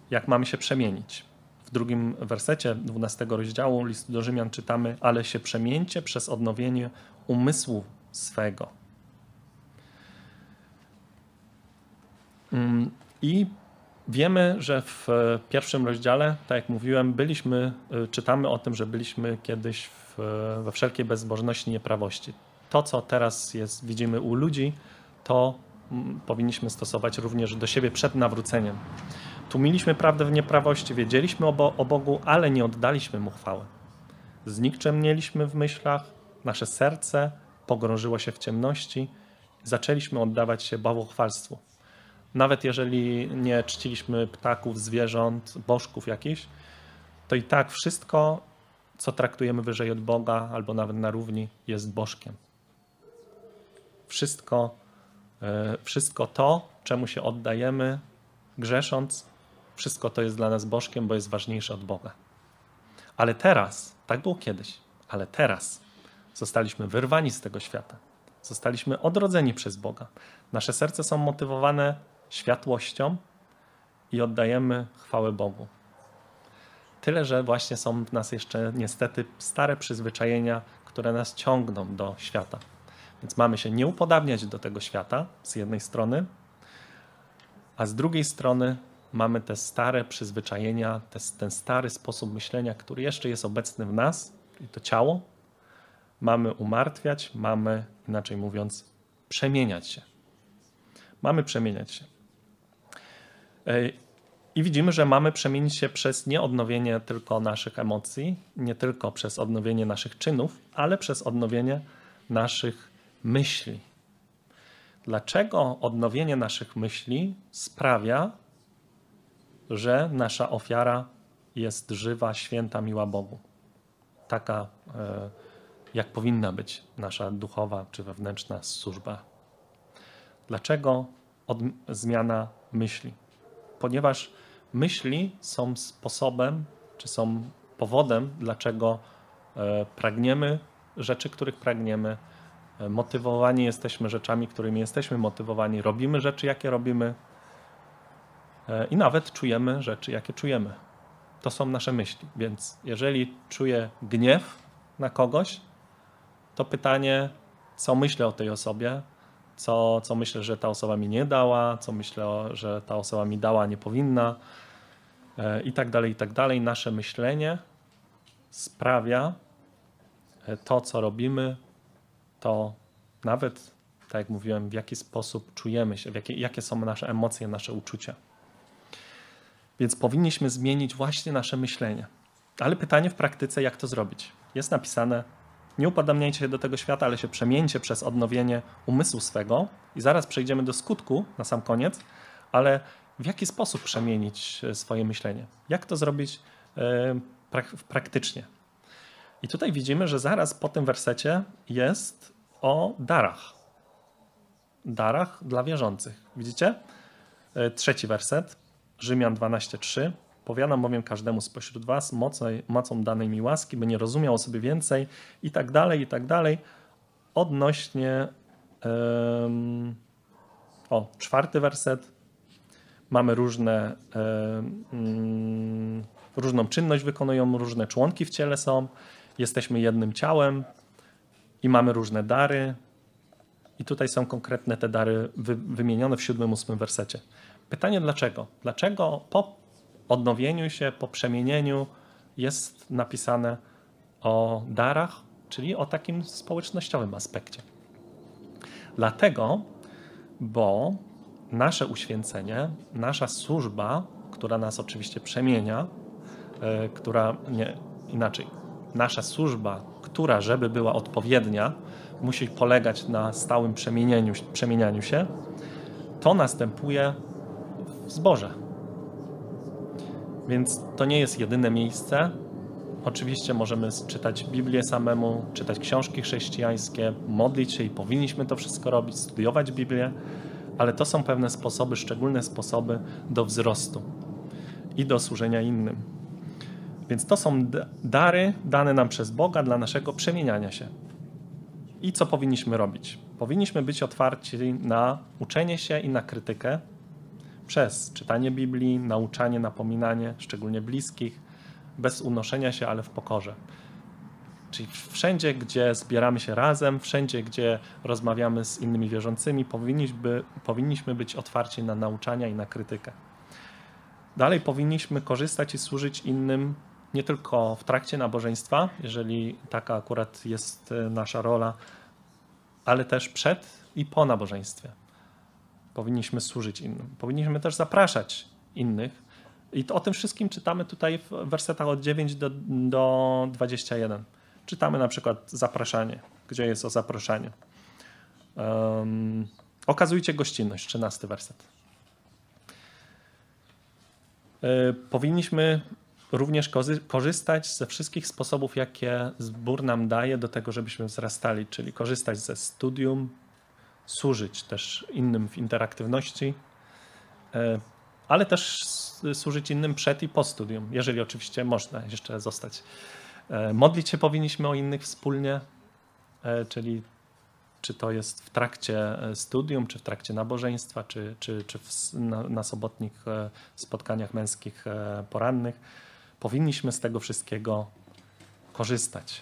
jak mamy się przemienić. W drugim wersecie 12 rozdziału listu do Rzymian czytamy: Ale się przemieńcie przez odnowienie umysłu swego. Mm, I wiemy, że w pierwszym rozdziale, tak jak mówiłem, byliśmy, y, czytamy o tym, że byliśmy kiedyś w, we wszelkiej bezbożności, nieprawości. To, co teraz jest, widzimy u ludzi, to mm, powinniśmy stosować również do siebie przed nawróceniem. Tłumiliśmy prawdę w nieprawości, wiedzieliśmy o Bogu, ale nie oddaliśmy Mu chwały. Znikczemnieliśmy w myślach, nasze serce pogrążyło się w ciemności, zaczęliśmy oddawać się bałwochwalstwu. Nawet jeżeli nie czciliśmy ptaków, zwierząt, bożków jakichś, to i tak wszystko, co traktujemy wyżej od Boga albo nawet na równi, jest bożkiem. Wszystko, e, wszystko to, czemu się oddajemy, grzesząc, wszystko to jest dla nas bożkiem, bo jest ważniejsze od Boga. Ale teraz, tak było kiedyś, ale teraz zostaliśmy wyrwani z tego świata. Zostaliśmy odrodzeni przez Boga. Nasze serce są motywowane światłością i oddajemy chwałę Bogu. Tyle, że właśnie są w nas jeszcze niestety stare przyzwyczajenia, które nas ciągną do świata. Więc mamy się nie upodabniać do tego świata z jednej strony, a z drugiej strony mamy te stare przyzwyczajenia, te, ten stary sposób myślenia, który jeszcze jest obecny w nas i to ciało. Mamy umartwiać, mamy, inaczej mówiąc, przemieniać się. Mamy przemieniać się. I widzimy, że mamy przemienić się przez nie odnowienie tylko naszych emocji, nie tylko przez odnowienie naszych czynów, ale przez odnowienie naszych myśli. Dlaczego odnowienie naszych myśli sprawia, że nasza ofiara jest żywa, święta, miła Bogu. Taka, e, jak powinna być nasza duchowa czy wewnętrzna służba. Dlaczego zmiana myśli? Ponieważ myśli są sposobem, czy są powodem, dlaczego e, pragniemy rzeczy, których pragniemy, e, motywowani jesteśmy rzeczami, którymi jesteśmy motywowani, robimy rzeczy, jakie robimy, E, i nawet czujemy rzeczy, jakie czujemy. To są nasze myśli. Więc jeżeli czuję gniew na kogoś, to pytanie, co myślę o tej osobie, co, co myślę, że ta osoba mi nie dała, co myślę, że ta osoba mi dała, nie powinna, e, i tak dalej, i tak dalej. Nasze myślenie sprawia e, to, co robimy, to nawet, tak jak mówiłem, w jaki sposób czujemy się, jakie, jakie są nasze emocje, nasze uczucia. Więc powinniśmy zmienić właśnie nasze myślenie. Ale pytanie w praktyce, jak to zrobić? Jest napisane Nie upodabniajcie się do tego świata, ale się przemieńcie przez odnowienie umysłu swego. I zaraz przejdziemy do skutku na sam koniec, ale w jaki sposób przemienić e, swoje myślenie? Jak to zrobić e, prak praktycznie? I tutaj widzimy, że zaraz po tym wersecie jest o darach. Darach dla wierzących. Widzicie? E, trzeci werset, Rzymian 12:3. Powiadam bowiem każdemu spośród was mocą, mocą danej mi łaski, by nie rozumiał o sobie więcej i tak dalej, i tak dalej. Odnośnie um, o, czwarty werset. Mamy różne um, różną czynność wykonują, różne członki w ciele są. Jesteśmy jednym ciałem i mamy różne dary. I tutaj są konkretne te dary wy, wymienione w siódmym, ósmym wersecie. Pytanie dlaczego? Dlaczego po odnowieniu się, po przemienieniu jest napisane o darach, czyli o takim społecznościowym aspekcie? Dlatego, bo nasze uświęcenie, nasza służba, która nas oczywiście przemienia, yy, która nie inaczej, nasza służba, która, żeby była odpowiednia, musi polegać na stałym przemienianiu, przemienianiu się, to następuje w zborze. Więc to nie jest jedyne miejsce. Oczywiście możemy czytać Biblię samemu, czytać książki chrześcijańskie, modlić się i powinniśmy to wszystko robić, studiować Biblię, ale to są pewne sposoby, szczególne sposoby do wzrostu i do służenia innym. Więc to są dary dane nam przez Boga dla naszego przemieniania się. I co powinniśmy robić? Powinniśmy być otwarci na uczenie się i na krytykę przez czytanie Biblii, nauczanie, napominanie, szczególnie bliskich, bez unoszenia się, ale w pokorze. Czyli wszędzie, gdzie zbieramy się razem, wszędzie, gdzie rozmawiamy z innymi wierzącymi, powinniśmy, powinniśmy być otwarci na nauczania i na krytykę. Dalej powinniśmy korzystać i służyć innym nie tylko w trakcie nabożeństwa, jeżeli taka akurat jest e, nasza rola, ale też przed i po nabożeństwie. Powinniśmy służyć innym. Powinniśmy też zapraszać innych. I to, o tym wszystkim czytamy tutaj w wersetach od 9 do, do 21. Czytamy na przykład zapraszanie, gdzie jest o zaproszeniu. Um, okazujcie gościnność, 13 werset. Yy, powinniśmy również korzystać ze wszystkich sposobów, jakie zbór nam daje do tego, żebyśmy wzrastali, czyli korzystać ze studium, służyć też innym w interaktywności, e, ale też służyć innym przed i po studium, jeżeli oczywiście można jeszcze zostać. E, modlić się powinniśmy o innych wspólnie, e, czyli czy to jest w trakcie studium, czy w trakcie nabożeństwa, czy, czy, czy w, na, na sobotnich spotkaniach męskich porannych powinniśmy z tego wszystkiego korzystać.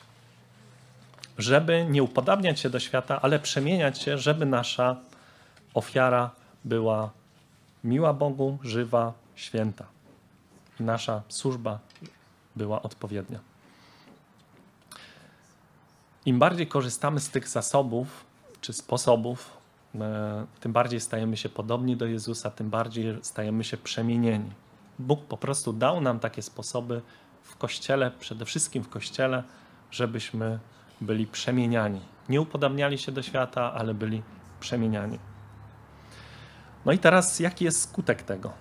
Żeby nie upodabniać się do świata, ale przemieniać się, żeby nasza ofiara była miła Bogu, żywa, święta. Nasza służba była odpowiednia. Im bardziej korzystamy z tych zasobów czy sposobów, e, tym bardziej stajemy się podobni do Jezusa, tym bardziej stajemy się przemienieni. Bóg po prostu dał nam takie sposoby w kościele, przede wszystkim w kościele, żebyśmy byli przemieniani. Nie upodabniali się do świata, ale byli przemieniani. No i teraz, jaki jest skutek tego?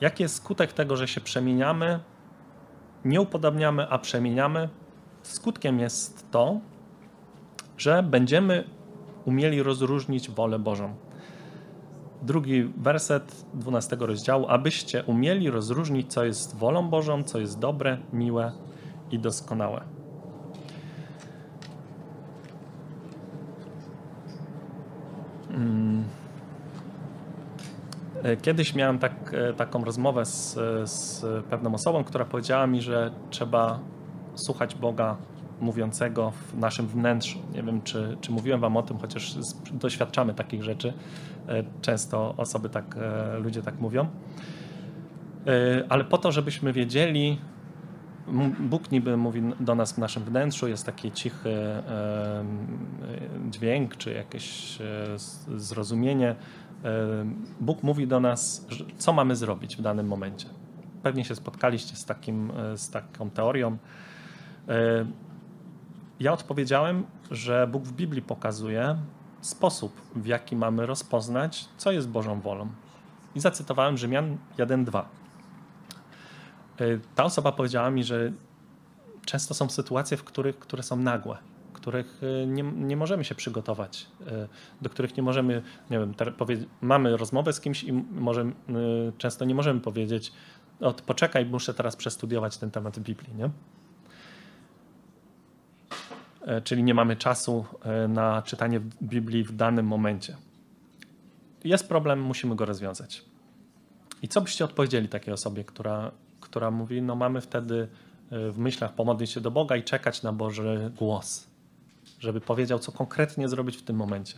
Jaki jest skutek tego, że się przemieniamy, nie upodabniamy, a przemieniamy? Skutkiem jest to, że będziemy umieli rozróżnić wolę Bożą drugi werset 12 rozdziału, abyście umieli rozróżnić, co jest wolą Bożą, co jest dobre, miłe i doskonałe. Hmm. E, kiedyś miałem tak, e, taką rozmowę z, z pewną osobą, która powiedziała mi, że trzeba słuchać Boga mówiącego w naszym wnętrzu. Nie wiem, czy, czy mówiłem Wam o tym, chociaż doświadczamy takich rzeczy. E, często osoby tak, e, ludzie tak mówią. E, ale po to, żebyśmy wiedzieli, Bóg niby mówi do nas w naszym wnętrzu, jest taki cichy dźwięk, czy jakieś zrozumienie. Bóg mówi do nas, co mamy zrobić w danym momencie. Pewnie się spotkaliście z, takim, z taką teorią ja odpowiedziałem, że Bóg w Biblii pokazuje sposób, w jaki mamy rozpoznać, co jest Bożą wolą. I zacytowałem Rzymian 1:2. Y, ta osoba powiedziała mi, że często są sytuacje, w których, które są nagłe, których y, nie, nie możemy się przygotować, y, do których nie możemy, nie wiem, mamy rozmowę z kimś i często nie możemy powiedzieć, od poczekaj, muszę teraz przestudiować ten temat Biblii, nie? E, czyli nie mamy czasu e, na czytanie Biblii w danym momencie. Jest problem, musimy go rozwiązać. I co byście odpowiedzieli takiej osobie, która, która mówi, no mamy wtedy e, w myślach pomodlić się do Boga i czekać na Boży głos, żeby powiedział, co konkretnie zrobić w tym momencie.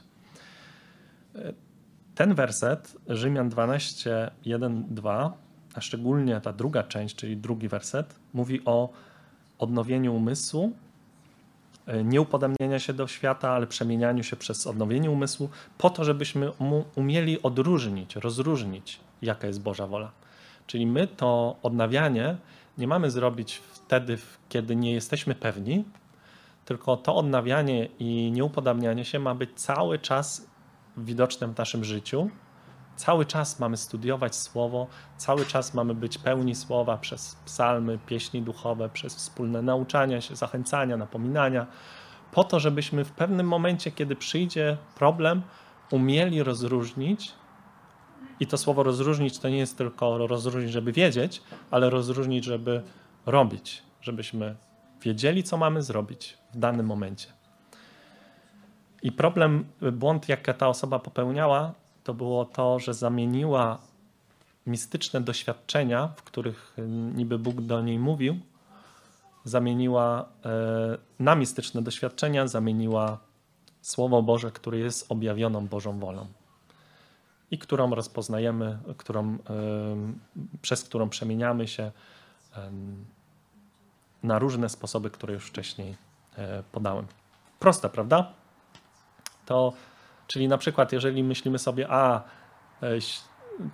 Ten werset, Rzymian 12, 1, 2, a szczególnie ta druga część, czyli drugi werset, mówi o odnowieniu umysłu E, nie upodabniania się do świata, ale przemienianiu się przez odnowienie umysłu, po to, żebyśmy umieli odróżnić, rozróżnić, jaka jest Boża wola. Czyli my to odnawianie nie mamy zrobić wtedy, kiedy nie jesteśmy pewni, tylko to odnawianie i nieupodabnianie się ma być cały czas widoczne w naszym życiu. Cały czas mamy studiować słowo, cały czas mamy być pełni słowa przez psalmy, pieśni duchowe, przez wspólne nauczania się, zachęcania, napominania, po to, żebyśmy w pewnym momencie, kiedy przyjdzie problem, umieli rozróżnić. I to słowo rozróżnić to nie jest tylko rozróżnić, żeby wiedzieć, ale rozróżnić, żeby robić, żebyśmy wiedzieli, co mamy zrobić w danym momencie. I problem, błąd, jaki ta osoba popełniała, to było to, że zamieniła mistyczne doświadczenia, w których niby Bóg do niej mówił, zamieniła e, na mistyczne doświadczenia, zamieniła Słowo Boże, które jest objawioną Bożą wolą i którą rozpoznajemy, którą, przez którą przemieniamy się na różne sposoby, które już wcześniej e, podałem. Proste, prawda? To Czyli na przykład, jeżeli myślimy sobie, a e,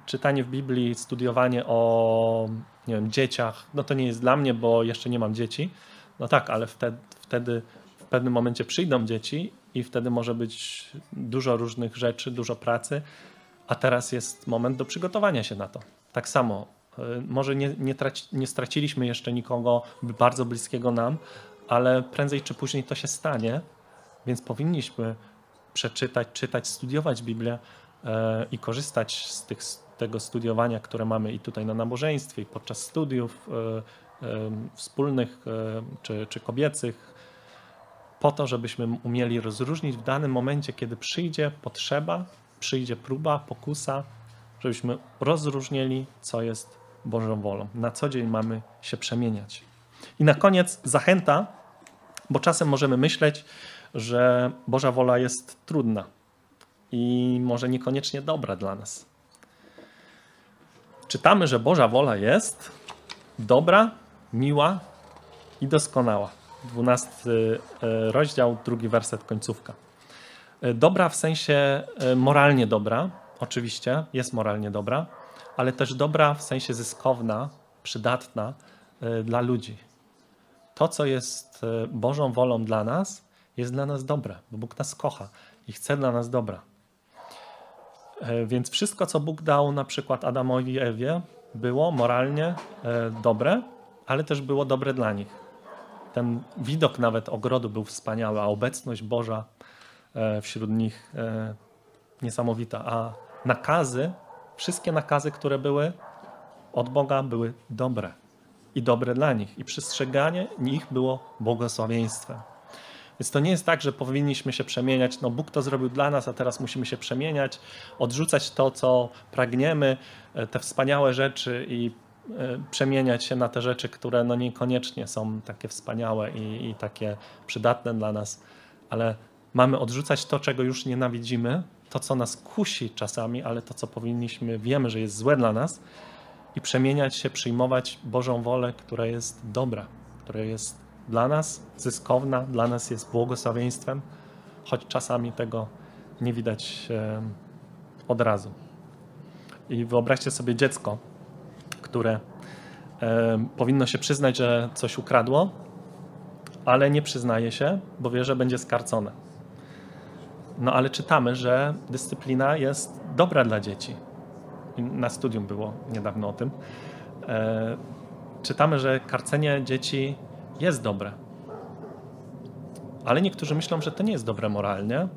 czytanie w Biblii, studiowanie o nie wiem, dzieciach, no to nie jest dla mnie, bo jeszcze nie mam dzieci. No tak, ale wtedy, wtedy w pewnym momencie przyjdą dzieci i wtedy może być dużo różnych rzeczy, dużo pracy, a teraz jest moment do przygotowania się na to. Tak samo, e, może nie, nie, nie straciliśmy jeszcze nikogo bardzo bliskiego nam, ale prędzej czy później to się stanie, więc powinniśmy przeczytać, czytać, studiować Biblię e, i korzystać z, tych, tego studiowania, które mamy i tutaj na nabożeństwie, i podczas studiów e, wspólnych czy, czy kobiecych, po to, żebyśmy umieli rozróżnić w danym momencie, kiedy przyjdzie potrzeba, przyjdzie próba, pokusa, żebyśmy rozróżnili, co jest Bożą wolą. Na co dzień mamy się przemieniać. I na koniec zachęta, bo czasem możemy myśleć, że Boża wola jest trudna i może niekoniecznie dobra dla nas. Czytamy, że Boża wola jest dobra, miła i doskonała. 12 e, rozdział, drugi werset, końcówka. E, dobra w sensie e, moralnie dobra, oczywiście, jest moralnie dobra, ale też dobra w sensie zyskowna, przydatna dla ludzi. To, co jest Bożą wolą dla nas, jest dla nas dobre, bo Bóg nas kocha i chce dla nas dobra. E, więc wszystko, co Bóg dał na przykład Adamowi i Ewie, było moralnie e, dobre, ale też było dobre dla nich. Ten widok nawet ogrodu był wspaniały, a obecność Boża e, wśród nich niesamowita. A nakazy, wszystkie nakazy, które były od Boga, były dobre i dobre dla nich. I przestrzeganie ich było błogosławieństwem. Więc to nie jest tak, że powinniśmy się przemieniać. No Bóg to zrobił dla nas, a teraz musimy się przemieniać, odrzucać to, co pragniemy, e, te wspaniałe rzeczy i e, przemieniać się na te rzeczy, które no niekoniecznie są takie wspaniałe i, i takie przydatne dla nas, ale mamy odrzucać to, czego już nienawidzimy, to, co nas kusi czasami, ale to, co powinniśmy, wiemy, że jest złe dla nas i przemieniać się, przyjmować Bożą wolę, która jest dobra, która jest dla nas zyskowna, dla nas jest błogosławieństwem, choć czasami tego nie widać od razu. I wyobraźcie sobie dziecko, które powinno się przyznać, że coś ukradło, ale nie przyznaje się, bo wie, że będzie skarcone. No ale czytamy, że dyscyplina jest dobra dla dzieci. Na studium było niedawno o tym. E, czytamy, że karcenie dzieci jest dobre. Ale niektórzy myślą, że to nie jest dobre moralnie,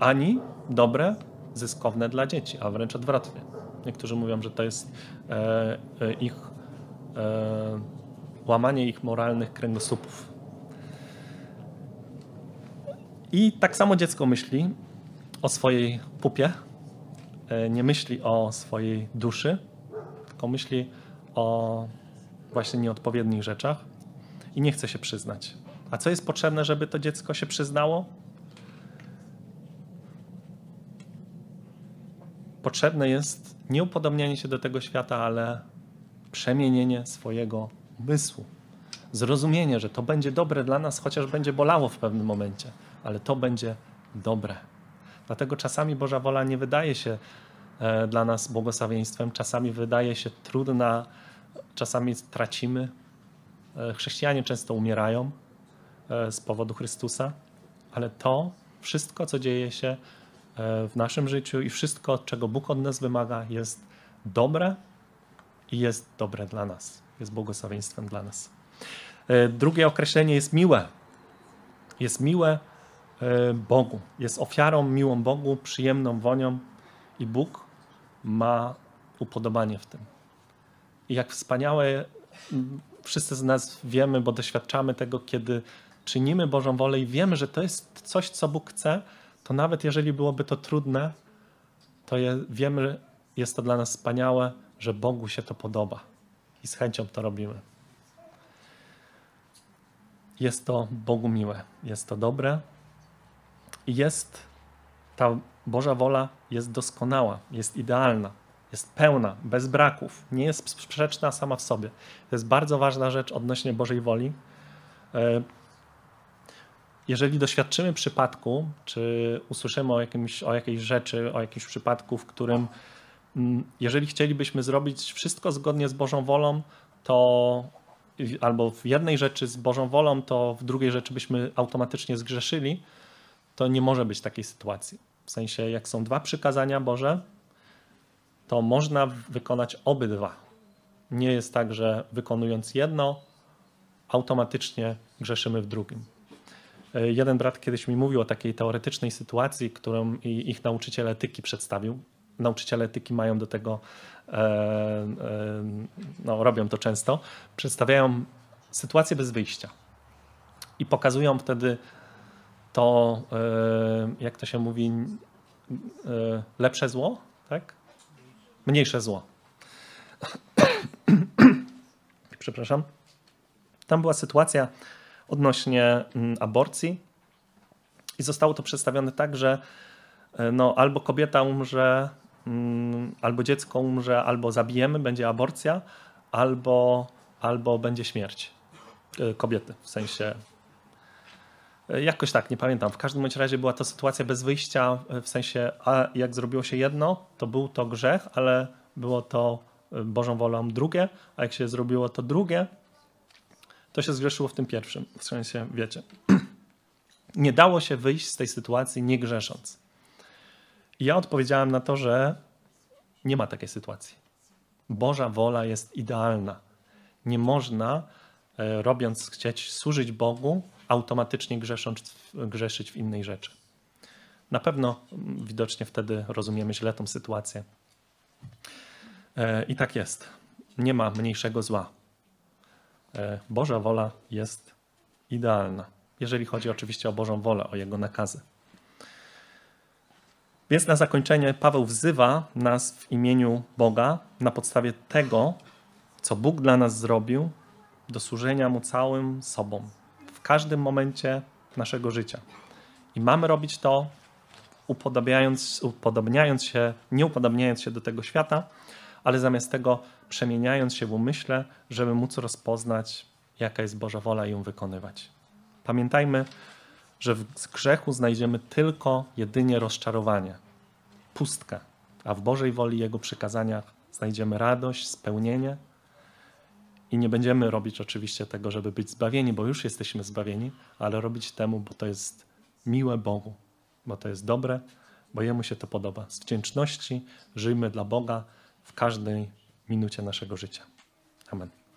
ani dobre, zyskowne dla dzieci, a wręcz odwrotnie. Niektórzy mówią, że to jest e, e, ich e, łamanie ich moralnych kręgosłupów. I tak samo dziecko myśli o swojej pupie, e, nie myśli o swojej duszy, tylko myśli o właśnie nieodpowiednich rzeczach i nie chce się przyznać. A co jest potrzebne, żeby to dziecko się przyznało? Potrzebne jest nie upodobnianie się do tego świata, ale przemienienie swojego umysłu. Zrozumienie, że to będzie dobre dla nas, chociaż będzie bolało w pewnym momencie, ale to będzie dobre. Dlatego czasami Boża wola nie wydaje się e, dla nas błogosławieństwem, czasami wydaje się trudna, czasami tracimy. E, chrześcijanie często umierają e, z powodu Chrystusa, ale to wszystko, co dzieje się w naszym życiu i wszystko, czego Bóg od nas wymaga, jest dobre i jest dobre dla nas, jest błogosławieństwem dla nas. Drugie określenie jest miłe. Jest miłe Bogu, jest ofiarą miłą Bogu, przyjemną wonią i Bóg ma upodobanie w tym. I jak wspaniałe, wszyscy z nas wiemy, bo doświadczamy tego, kiedy czynimy Bożą wolę i wiemy, że to jest coś, co Bóg chce, to nawet jeżeli byłoby to trudne, to je, wiemy, jest to dla nas wspaniałe, że Bogu się to podoba i z chęcią to robimy. Jest to Bogu miłe, jest to dobre jest ta Boża wola jest doskonała, jest idealna jest pełna, bez braków, nie jest sprzeczna sama w sobie. To jest bardzo ważna rzecz odnośnie Bożej woli. E, jeżeli doświadczymy przypadku, czy usłyszymy o, jakimś, o jakiejś rzeczy, o jakimś przypadku, w którym mm, jeżeli chcielibyśmy zrobić wszystko zgodnie z Bożą wolą, to albo w jednej rzeczy z Bożą wolą, to w drugiej rzeczy byśmy automatycznie zgrzeszyli, to nie może być takiej sytuacji. W sensie, jak są dwa przykazania Boże, to można wykonać obydwa. Nie jest tak, że wykonując jedno, automatycznie grzeszymy w drugim. E, jeden brat kiedyś mi mówił o takiej teoretycznej sytuacji, którą ich nauczyciel etyki przedstawił. Nauczyciele etyki mają do tego, e, e, no, robią to często, przedstawiają sytuację bez wyjścia i pokazują wtedy to, jak to się mówi, lepsze zło, tak? mniejsze zło. Przepraszam. Tam była sytuacja odnośnie aborcji i zostało to przedstawione tak, że e, no, albo kobieta umrze, albo dziecko umrze, albo zabijemy, będzie aborcja, albo, albo będzie śmierć e, kobiety, w sensie e, Jakoś tak, nie pamiętam. W każdym bądź razie była to sytuacja bez wyjścia, w sensie, a jak zrobiło się jedno, to był to grzech, ale było to y, Bożą wolą drugie, a jak się zrobiło to drugie, to się zgrzeszyło w tym pierwszym. W sensie, wiecie, nie dało się wyjść z tej sytuacji nie grzesząc. Ja odpowiedziałem na to, że nie ma takiej sytuacji. Boża wola jest idealna. Nie można, e, robiąc, chcieć służyć Bogu, automatycznie grzesząc, grzeszyć w innej rzeczy. Na pewno widocznie wtedy rozumiemy źle tą sytuację. E, I tak jest. Nie ma mniejszego zła. E, Boża wola jest idealna, jeżeli chodzi oczywiście o Bożą wolę, o Jego nakazy. Więc na zakończenie Paweł wzywa nas w imieniu Boga na podstawie tego, co Bóg dla nas zrobił, do służenia Mu całym sobą, każdym momencie naszego życia. I mamy robić to, upodobniając, upodobniając się, nie upodobniając się do tego świata, ale zamiast tego przemieniając się w umyśle, żeby móc rozpoznać, jaka jest Boża wola i ją wykonywać. Pamiętajmy, że w grzechu znajdziemy tylko jedynie rozczarowanie, pustkę, a w Bożej woli Jego przykazaniach znajdziemy radość, spełnienie I nie będziemy robić oczywiście tego, żeby być zbawieni, bo już jesteśmy zbawieni, ale robić temu, bo to jest miłe Bogu, bo to jest dobre, bo Jemu się to podoba. Z wdzięczności żyjmy dla Boga w każdej minucie naszego życia. Amen.